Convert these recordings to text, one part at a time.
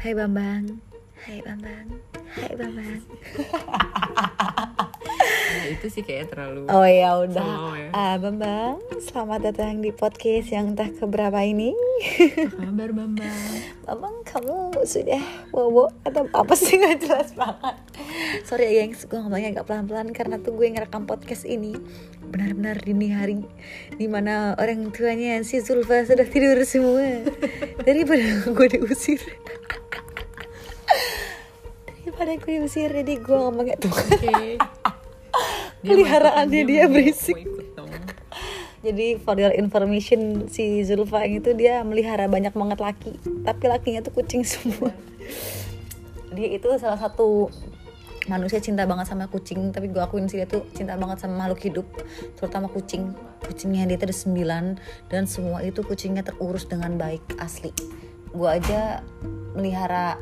Hai Bambang. Hai Bambang. Hai Bambang. Nah, itu sih kayak terlalu Oh ya udah. Slow ya. Ah, Bambang Selamat datang di podcast yang entah keberapa ini. Kabar Bambang. Bambang kamu sudah bobo atau apa sih? Nggak jelas banget. Sorry ya gengs, gue ngomongnya agak pelan-pelan karena tuh gue ngerekam podcast ini. Benar-benar dini hari Di mana orang tuanya si Zulfa sudah tidur semua. Daripada gue diusir Daripada gue diusir jadi gue ngomongnya tuh Oke. Peliharaannya mau ikut- dia mau- berisik. Jadi for your information si Zulfa itu dia melihara banyak banget laki. Tapi lakinya tuh kucing semua. Dia itu salah satu manusia cinta banget sama kucing. Tapi gue akuin sih dia tuh cinta banget sama makhluk hidup Terutama kucing. Kucingnya dia tuh ada 9 Dan semua itu kucingnya terurus dengan baik asli. Gue aja melihara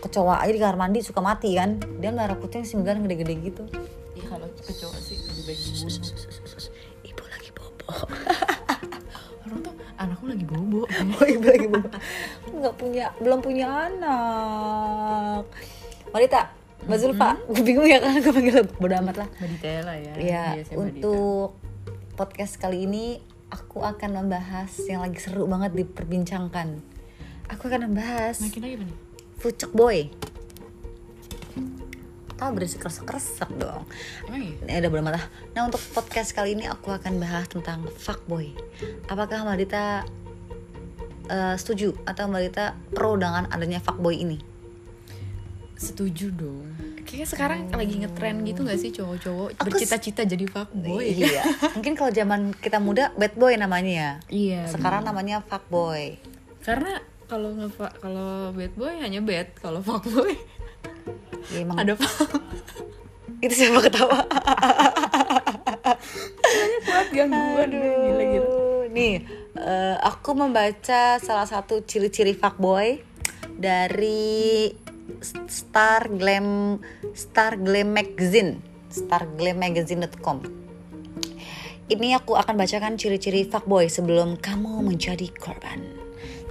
kecoa aja di kamar mandi suka mati kan Dia melihara kucing 9 gede-gede gitu Ih kalau kecoa sih lebih baik dibunuh. Ibu lagi bobo Orang tuh anakku lagi bobo. Oh ibu lagi bobo nggak punya belum punya anak Marita Mbak Zulfa gue bingung ya kan gue panggil bodo amat lah Mbak Ditela ya. ya Iya, Dita. untuk podcast kali ini aku akan membahas yang lagi seru banget diperbincangkan aku akan membahas Makin lagi apa nih? Fucek boy tahu berisik kresek-kresek dong Emang iya? Ini udah berapa. Nah untuk podcast kali ini aku akan bahas tentang fuckboy. Apakah Mbak Dita eh, setuju atau Mbak Dita pro dengan adanya fuckboy ini? Setuju dong. Kayaknya sekarang lagi ngetren gitu gak sih cowok-cowok bercita-cita jadi fuckboy? Iya. Mungkin kalau zaman kita muda bad boy namanya ya. Iya. Sekarang namanya fuckboy. Karena kalau nge kalau bad boy hanya bad, kalau fuckboy Ya, emang ada fuck. itu siapa ketawa? buat gangguan gila gitu. Aduh. Nih, eh, aku membaca salah satu ciri-ciri fuckboy dari Star Glam Star Glam Magazine, starglammagazine.com. Ini aku akan bacakan ciri-ciri fuckboy sebelum kamu menjadi korban.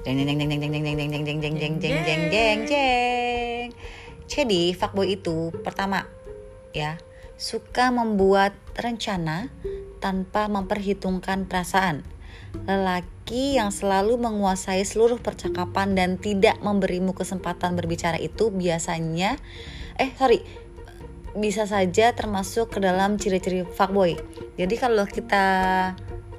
Jeng jeng jeng jeng jeng jeng jeng jeng jeng jeng jeng jeng jeng jeng jeng. Jadi fuckboy itu pertama ya suka membuat rencana tanpa memperhitungkan perasaan. Lelaki yang selalu menguasai seluruh percakapan dan tidak memberimu kesempatan berbicara itu biasanya eh sorry bisa saja termasuk ke dalam ciri-ciri fuckboy. Jadi kalau kita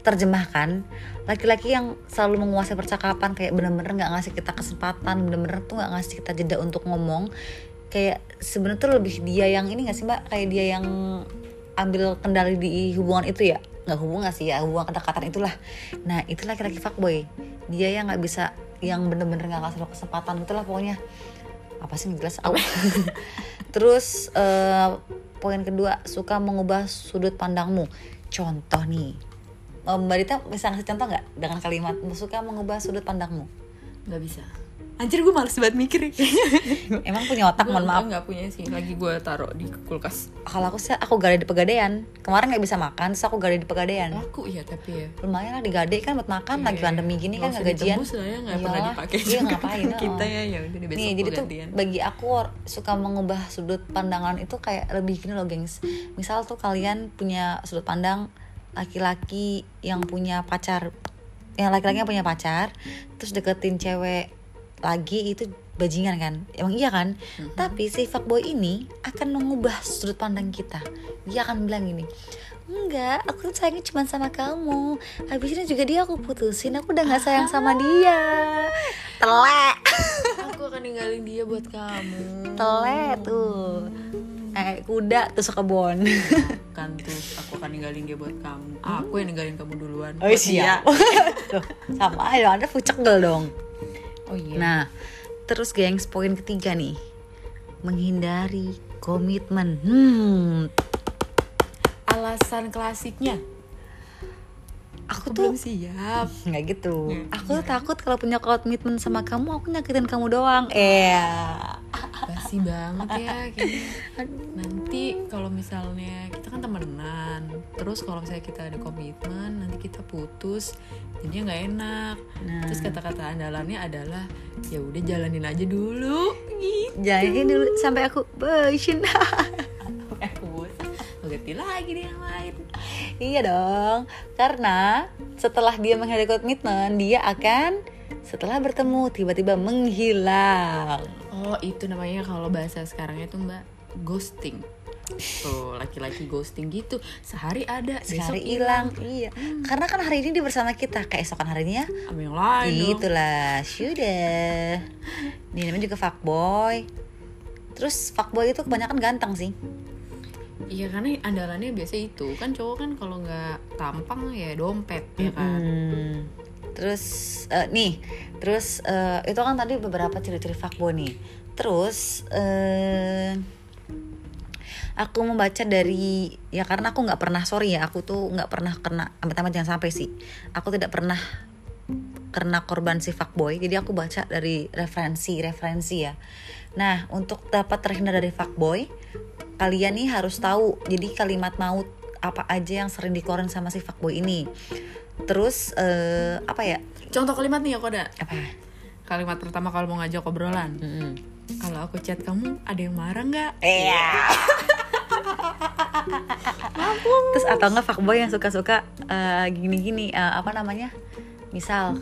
terjemahkan laki-laki yang selalu menguasai percakapan kayak bener-bener nggak ngasih kita kesempatan bener-bener tuh nggak ngasih kita jeda untuk ngomong kayak sebenarnya tuh lebih dia yang ini nggak sih mbak? Kayak dia yang ambil kendali di hubungan itu ya? Nggak hubungan sih ya? Hubungan kedekatan itulah. Nah itu laki-laki fuckboy. Dia yang nggak bisa yang bener-bener nggak ngasih lo kesempatan itulah pokoknya. Apa sih jelas. Au. terus eh, poin kedua suka mengubah sudut pandangmu. Contoh nih Mbak Dita bisa ngasih contoh nggak dengan kalimat suka mengubah sudut pandangmu Gak bisa. Anjir gue males banget mikir. emang punya otak mohon maaf Gak punya sih. Lagi gue taruh di kulkas. kalau aku sih aku gade di pegadaian kemarin nggak bisa makan terus aku gade di pegadaian Laku iya tapi ya. lumayan lah digade kan buat makan lagi Iya. pandemi gini kan Nggak nggak usah gajian ya, nggak pernah Iyalah. dipakai iya ngapain Kita oh. ya, ya udah besok nih jadi tuh bagi aku suka mengubah sudut pandangan itu kayak lebih gini loh gengs misal tuh kalian punya sudut pandang laki-laki yang punya pacar yang laki-laki yang punya pacar terus deketin cewek lagi itu bajingan kan? Emang iya kan? Mm-hmm. tapi si fuckboy ini akan mengubah sudut pandang kita. Dia akan bilang gini enggak aku sayangnya cuma sama kamu. Habis ini juga dia aku putusin aku udah nggak sayang sama dia. Telek. Aku akan ninggalin dia buat kamu. telek tuh kuda tuh kebon Kan tuh aku akan ninggalin dia buat kamu. Aku yang ninggalin kamu duluan. oh. Tuh, sama aja anda fucegel dong Oh iya. Nah, terus gengs poin ketiga nih. Menghindari komitmen. Hmm, alasan klasiknya. aku Aku tuh belum siap. nggak gitu. Hmm, Aku tuh takut kalau punya komitmen sama kamu, aku nyakitin kamu doang. Eh, Basi banget ya kayaknya. nanti kalau misalnya kita kan temenan terus kalau misalnya kita ada komitmen nanti kita putus jadinya nggak enak Nah. terus kata-kata andalannya adalah ya udah jalanin aja dulu gitu Jadi dulu sampai aku bosin. eh bosan Mau ganti lagi deh yang lain iya dong. Karena setelah dia menghadiri komitmen, dia akan setelah bertemu tiba-tiba menghilang. Oh itu namanya kalau bahasa sekarangnya tuh mbak ghosting tuh laki-laki ghosting gitu sehari ada besok hilang. Iya. Karena kan hari ini dia bersama kita, keesokan harinya sama yang lain. Itulah, sudah. Ini namanya juga fuckboy. Terus fuckboy itu kebanyakan ganteng sih. Iya karena andalannya biasa itu kan cowok kan kalau nggak tampang ya dompet ya kan. Hmm. Terus eh, nih, terus eh, itu kan tadi beberapa ciri-ciri fuckboy nih. Terus eh aku membaca dari ya karena aku nggak pernah sorry ya aku tuh nggak pernah kena amit-amit jangan sampai sih. Aku tidak pernah kena korban si fuckboy jadi aku baca dari referensi referensi ya. Nah untuk dapat terhindar dari fuckboy kalian nih harus tahu jadi kalimat maut apa aja yang sering dikeluarin sama si fuckboy ini terus eh, apa ya Contoh kalimat nih aku ada. apa Kalimat pertama kalau mau ngajak obrolan. Mm-mm. Kalau aku chat kamu ada yang marah nggak? Iya. Terus atau enggak fuckboy yang suka-suka eh, gini-gini eh, apa namanya? Misal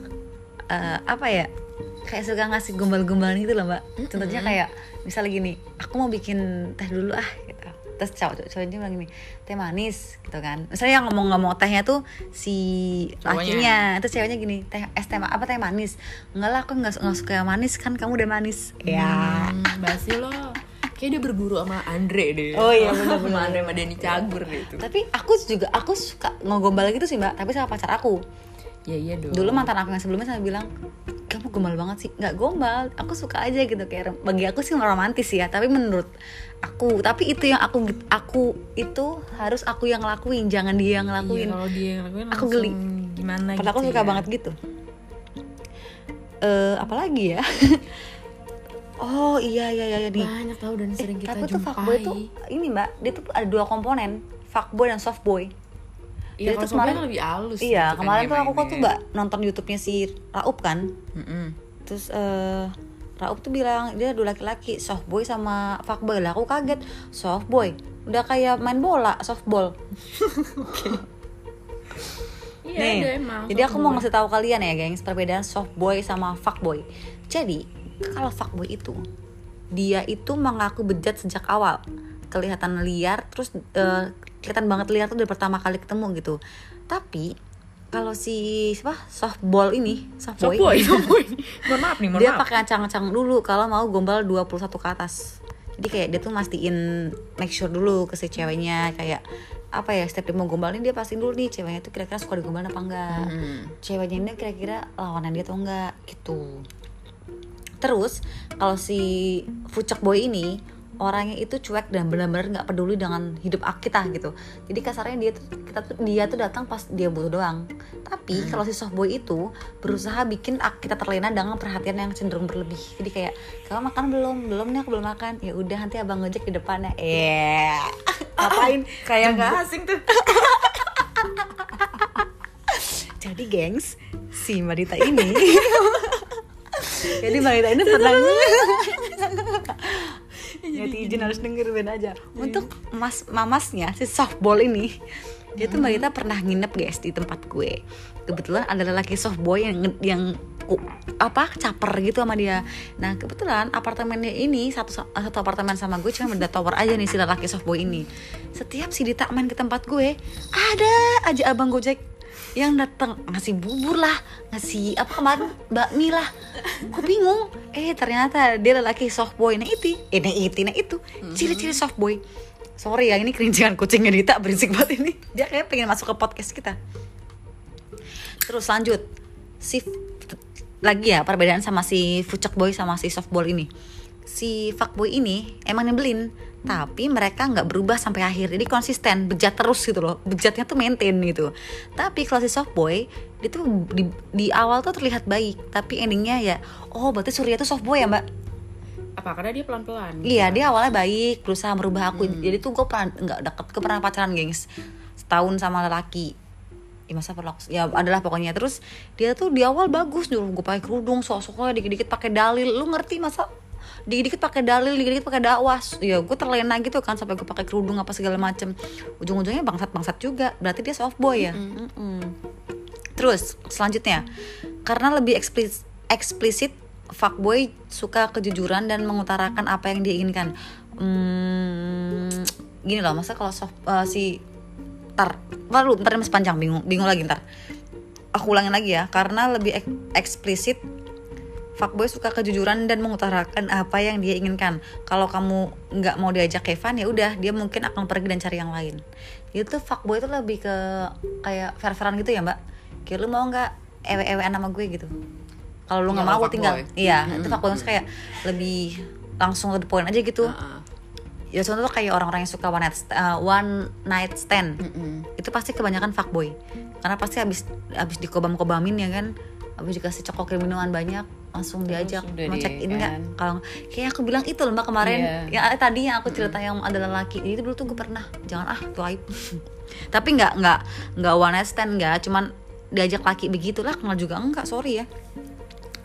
eh, apa ya? Kayak suka ngasih gombal-gombalan gitu loh, Mbak. Contohnya kayak misal gini, aku mau bikin teh dulu ah gitu. Terus cowok cowoknya bilang gini, teh manis gitu kan. Misalnya yang ngomong-ngomong tehnya tuh si lakinya, terus ceweknya gini, teh es teh apa teh manis? Enggak lah, aku nggak suka yang manis kan kamu udah manis. Ya. Hmm, basi lo. Kayak dia berguru sama Andre deh. Oh iya, bener-bener. Sama Andre sama Denny Cagur deh itu. tapi aku juga aku suka ngegombal gitu sih mbak tapi sama pacar aku Ya iya dong. dulu mantan aku yang sebelumnya sampai bilang kamu gombal banget sih nggak gombal aku suka aja gitu kayak bagi aku sih romantis ya tapi menurut aku tapi itu yang aku aku itu harus aku yang ngelakuin jangan dia yang Iya, ngelakuin kalau dia yang lakuin Aku geli. Gimana padahal aku gitu suka ya. banget gitu eh apalagi ya oh iya iya iya nih Banyak tahu dan sering kita tapi tuh jumpai. fuckboy tuh ini mbak dia tuh ada dua komponen fuckboy dan softboy Iya, tuh kemarin kemarin- lebih halus. Iya, gitu kan kemarin dia tuh aku kok tuh mbak nonton YouTube-nya si Raup kan. Mm-mm. Terus eh Raup tuh bilang dia dua laki-laki, softboy sama fuckboy lah. Aku kaget, softboy. Udah kayak main bola, softball. Iya, Nih, ada emang. jadi aku mau ngasih tahu kalian ya, gengs, perbedaan softboy sama fuckboy. Jadi, kalau fuckboy itu dia itu mengaku bejat sejak awal. Kelihatan liar, terus eh, kelihatan banget liar tuh dari pertama kali ketemu gitu. Tapi kalau si siapa softball ini, softboy, Softboy, softboy. mohon maaf nih, mohon dia pakai ancang-ancang dulu kalau mau gombal 21 ke atas. Jadi kayak dia tuh mastiin make sure dulu ke si ceweknya kayak apa ya setiap dia mau gombalin dia pastiin dulu nih ceweknya tuh kira-kira suka digombalin apa enggak Hmm. ceweknya ini kira-kira lawanan dia atau enggak gitu terus kalau si fucek boy ini orangnya itu cuek dan benar-benar nggak peduli dengan hidup kita gitu. Jadi kasarnya dia tuh kita tuh dia tuh datang pas dia butuh doang. Tapi kalau si soft boy itu berusaha bikin ak- kita terlena dengan perhatian yang cenderung berlebih. Jadi kayak kamu makan belum? Belum nih aku belum makan. Ya udah nanti abang ngejek di depannya. Eh ngapain? Kayak nggak asing tuh. jadi gengs si Mbak Dita ini jadi Mbak Dita ini pernah netizen harus denger ben aja untuk mas mamasnya si softball ini dia tuh Mbak Dita pernah nginep guys di tempat gue. Kebetulan ada lelaki softboy yang yang apa caper gitu sama dia. Nah kebetulan apartemennya ini satu satu apartemen sama gue cuma beda tower aja nih si lelaki softboy ini. Setiap si Dita main ke tempat gue ada aja abang gojek yang datang ngasih bubur lah ngasih apa kemarin bakmi lah gue bingung. Eh ternyata dia lelaki soft boy. Nah itu. Eh nah itu. Nah itu. Ciri-ciri soft boy. Sorry ya ini kerincingan kucingnya Dita. Berisik banget ini. Dia kayak pengen masuk ke podcast kita. Terus lanjut. Si lagi ya perbedaan sama si fucek boy sama si soft boy ini si fuckboy ini emang nyebelin tapi mereka nggak berubah sampai akhir. Jadi konsisten bejat terus gitu loh. Bejatnya tuh maintain gitu. Tapi kalau si soft boy dia tuh di, di awal tuh terlihat baik tapi endingnya ya oh berarti Surya tuh soft boy ya mbak? Apa? Karena dia pelan pelan Iya dia awalnya baik berusaha merubah aku. Jadi tuh gue pernah nggak deket gue pernah pacaran gengs. Setahun sama lelaki. Ya masa perlu aku- ya adalah pokoknya. Terus dia tuh di awal bagus nyuruh gue pakai kerudung sok-soknya dikit-dikit pakai dalil. Lu ngerti masa dikit-dikit pakai dalil dikit-dikit pakai dakwah. Ya gue terlena gitu kan sampai gue pakai kerudung apa segala macem. Ujung-ujungnya bangsat-bangsat juga berarti dia soft boy ya? Mm-mm. terus selanjutnya karena lebih eksplis- eksplisit fuckboy suka kejujuran dan mengutarakan apa yang dia inginkan hmm, gini loh masa kalau soft eh, si ntar ntar lu ntar masih panjang bingung bingung lagi ntar. Aku ulangin lagi ya karena lebih ek- eksplisit fuckboy suka kejujuran dan mengutarakan apa yang dia inginkan. Kalau kamu nggak mau diajak Kevin ya udah dia mungkin akan pergi dan cari yang lain. Itu fuckboy itu lebih ke kayak fair-fairan gitu ya mbak? Kayak lu mau nggak ewe-ewean sama gue gitu? Kalau lu nggak mau fuckboy. tinggal. iya itu fuckboy kayak lebih langsung to the point aja gitu. Heeh. ya contoh tuh kayak orang-orang yang suka one night, uh, one night stand. Mm-mm. itu pasti kebanyakan fuckboy. Karena pasti habis habis dikobam-kobamin ya kan? Habis dikasih cokok minuman banyak langsung diajak mau check in nggak kan. kalau kayak aku bilang itu loh mbak kemarin Iya. yang tadi yang aku cerita yang ada lelaki jadi dulu tuh gue pernah jangan ah tuh aib tapi nggak nggak nggak one night stand nggak cuman diajak laki begitulah kenal juga enggak sorry ya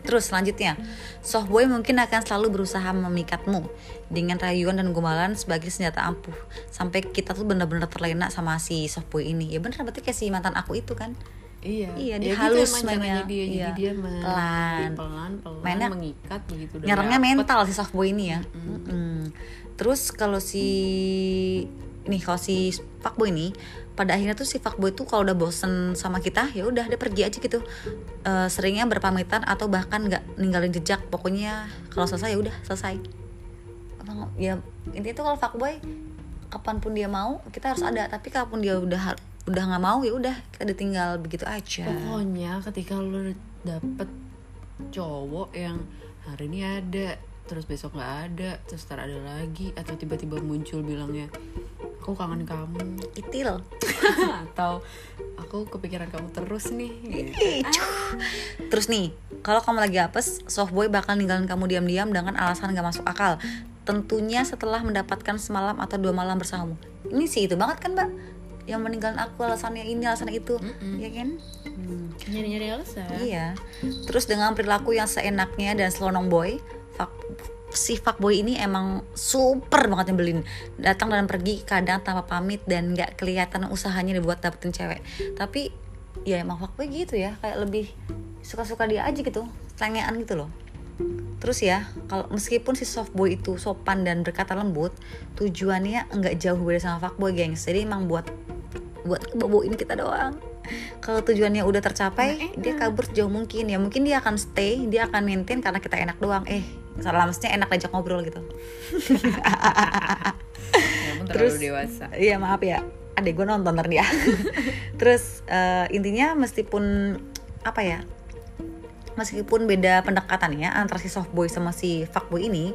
Terus selanjutnya, softboy mungkin akan selalu berusaha memikatmu dengan rayuan dan gombalan sebagai senjata ampuh sampai kita tuh bener-bener terlena sama si softboy ini. Ya bener berarti kayak si mantan aku itu kan. Iya, Iya, Ya dia gitu halus emang mainnya. dia, Iya. jadi dia main Pelan. pelan, pelan, Mainnya- mengikat begitu. Nyerangnya dapet. mental si softboy ini ya. Mm-mm. Terus kalau si nih kalau si fuckboy ini pada akhirnya tuh si fuckboy tuh kalau udah bosen sama kita ya udah dia pergi aja gitu Eh, seringnya berpamitan atau bahkan nggak ninggalin jejak pokoknya kalau selesai ya udah selesai ya intinya tuh kalau fuckboy kapan pun dia mau kita harus ada tapi kapan pun dia udah udah nggak mau ya udah kita ditinggal begitu aja Pokoknya ketika lo dapet cowok yang hari ini ada, terus besok nggak ada, terus ntar ada lagi, atau tiba-tiba muncul bilangnya aku kangen kamu, itil atau aku kepikiran kamu terus nih. gitu. Terus nih, kalau kamu lagi apes, softboy bakal ninggalin kamu diam-diam dengan alasan gak masuk akal. Tentunya setelah mendapatkan semalam atau dua malam bersamamu. Ini sih itu banget kan, Mbak? Yang meninggalin aku alasannya ini, alasannya itu, ya kan? Nyari-nyari alasan. Iya. Terus dengan perilaku yang seenaknya dan selonong boy, fuck, si fuckboy ini emang super banget nyebelin. Datang dan pergi kadang tanpa pamit dan nggak kelihatan usahanya dibuat dapetin cewek. Tapi ya emang fuckboy gitu ya, kayak lebih suka-suka dia aja gitu, cengean gitu loh. Terus ya, kalau meskipun si softboy itu sopan dan berkata lembut, tujuannya nggak jauh beda sama fuckboy, gengs. Jadi emang buat buat boboin kita doang. Kalau tujuannya udah tercapai, dia kabur sejauh mungkin. Ya mungkin dia akan stay, dia akan maintain karena kita enak doang. Eh, salah maksudnya enak diajak ngobrol gitu. Terlalu Terus- dewasa. Iya maaf ya, adek gue nonton ntar dia. Terus eh, intinya meskipun apa ya, meskipun beda pendekatannya antara si softboy sama si fuckboy ini,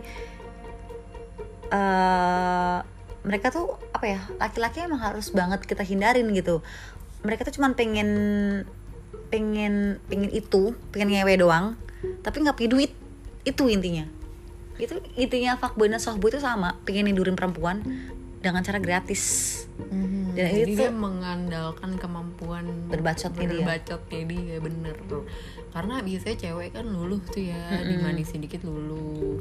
eh mereka tuh apa ya, laki-laki emang harus banget kita hindarin gitu. Mereka tuh cuman pengen pengen pengen itu, pengen ngewe doang, tapi nggak punya duit. Itu intinya. Itu intinya fuckboy dan softboy itu sama, pengen nidurin perempuan dengan cara gratis. Mhm. Dan Jadi itu- dia mengandalkan kemampuan Berbacotnya dia. berbacotnya dia bener karena biasanya cewek kan luluh tuh ya dimanisin dikit luluh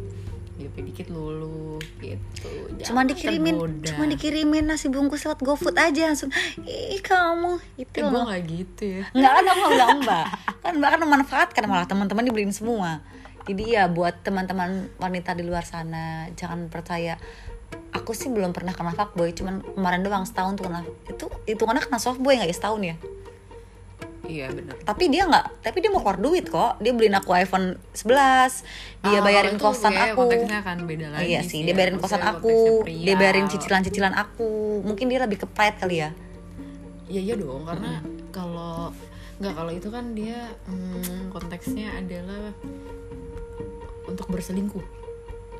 DP dikit luluh gitu. Cuma Jangan dikirimin tergoda. cuma dikirimin nasi bungkus lewat GoFood aja langsung ih kamu. Itu eh, gue nggak gitu ya. Nggak kan aku bilang mbak. Kan mbak kan memanfaatkan malah teman-teman dibeliin semua. Jadi ya buat teman-teman wanita di luar sana jangan percaya. Aku sih belum pernah kena fuckboy cuman kemarin doang setahun tuh kena. Itu itu kena softboy nggak ya setahun ya iya bener tapi dia nggak tapi dia mau keluar duit kok dia beliin aku iPhone 11 dia Ah, bayarin kosan ya aku konteksnya akan beda lagi iya sih, ya. dia bayarin kosan aku, dia bayarin cicilan-cicilan aku. Mungkin dia lebih ke pride kali ya. Iya iya dong karena kalau nggak kalau itu kan dia hmm, konteksnya adalah untuk berselingkuh.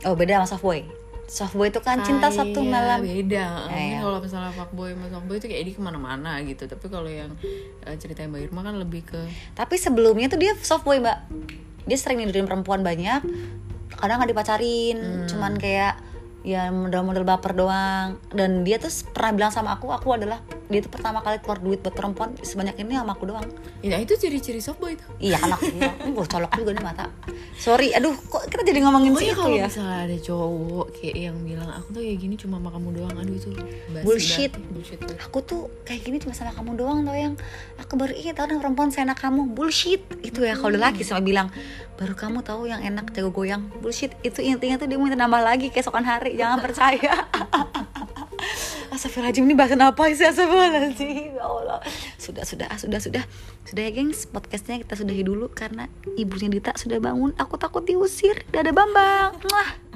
Oh, beda sama softboy. Softboy itu kan cinta satu Kayak malam. beda. Ya, ya. kalau misalnya fuckboy sama softboy itu kayak dia ke mana-mana gitu. Tapi kalau yang eh, ceritanya Mbak Irma kan lebih ke Tapi sebelumnya tuh dia softboy, Mbak. Dia sering nidurin perempuan banyak. kadang nggak dipacarin cuman kayak ya model-model baper doang dan dia tuh pernah bilang sama aku aku adalah dia tuh pertama kali keluar duit buat perempuan sebanyak ini sama aku doang. Ya itu ciri-ciri softboy tuh. iya kan aku bilang gue colok juga nih mata. Sorry aduh kok kita jadi ngomongin Pokoknya situ kalau ya? misalnya ada cowok kayak yang bilang aku tuh kayak gini cuma sama kamu doang, aduh itu Bullshit. bullshit. aku tuh kayak gini cuma sama kamu doang tau yang aku baru ingat tau yang perempuan seenak kamu. Bullshit. Itu ya kalau laki sama bilang baru kamu tahu yang enak jago goyang. Bullshit. Itu intinya tuh dia minta nambah lagi keesokan hari. Jangan percaya Astagfirullahaladzim ini bahasan apa sih? Astagfirullahaladzim Ya Allah. Sudah sudah sudah sudah. Sudah ya gengs. Podcastnya kita sudahi dulu Karena ibunya Dita sudah bangun. Aku takut diusir. Dadah Bambang. Mwah.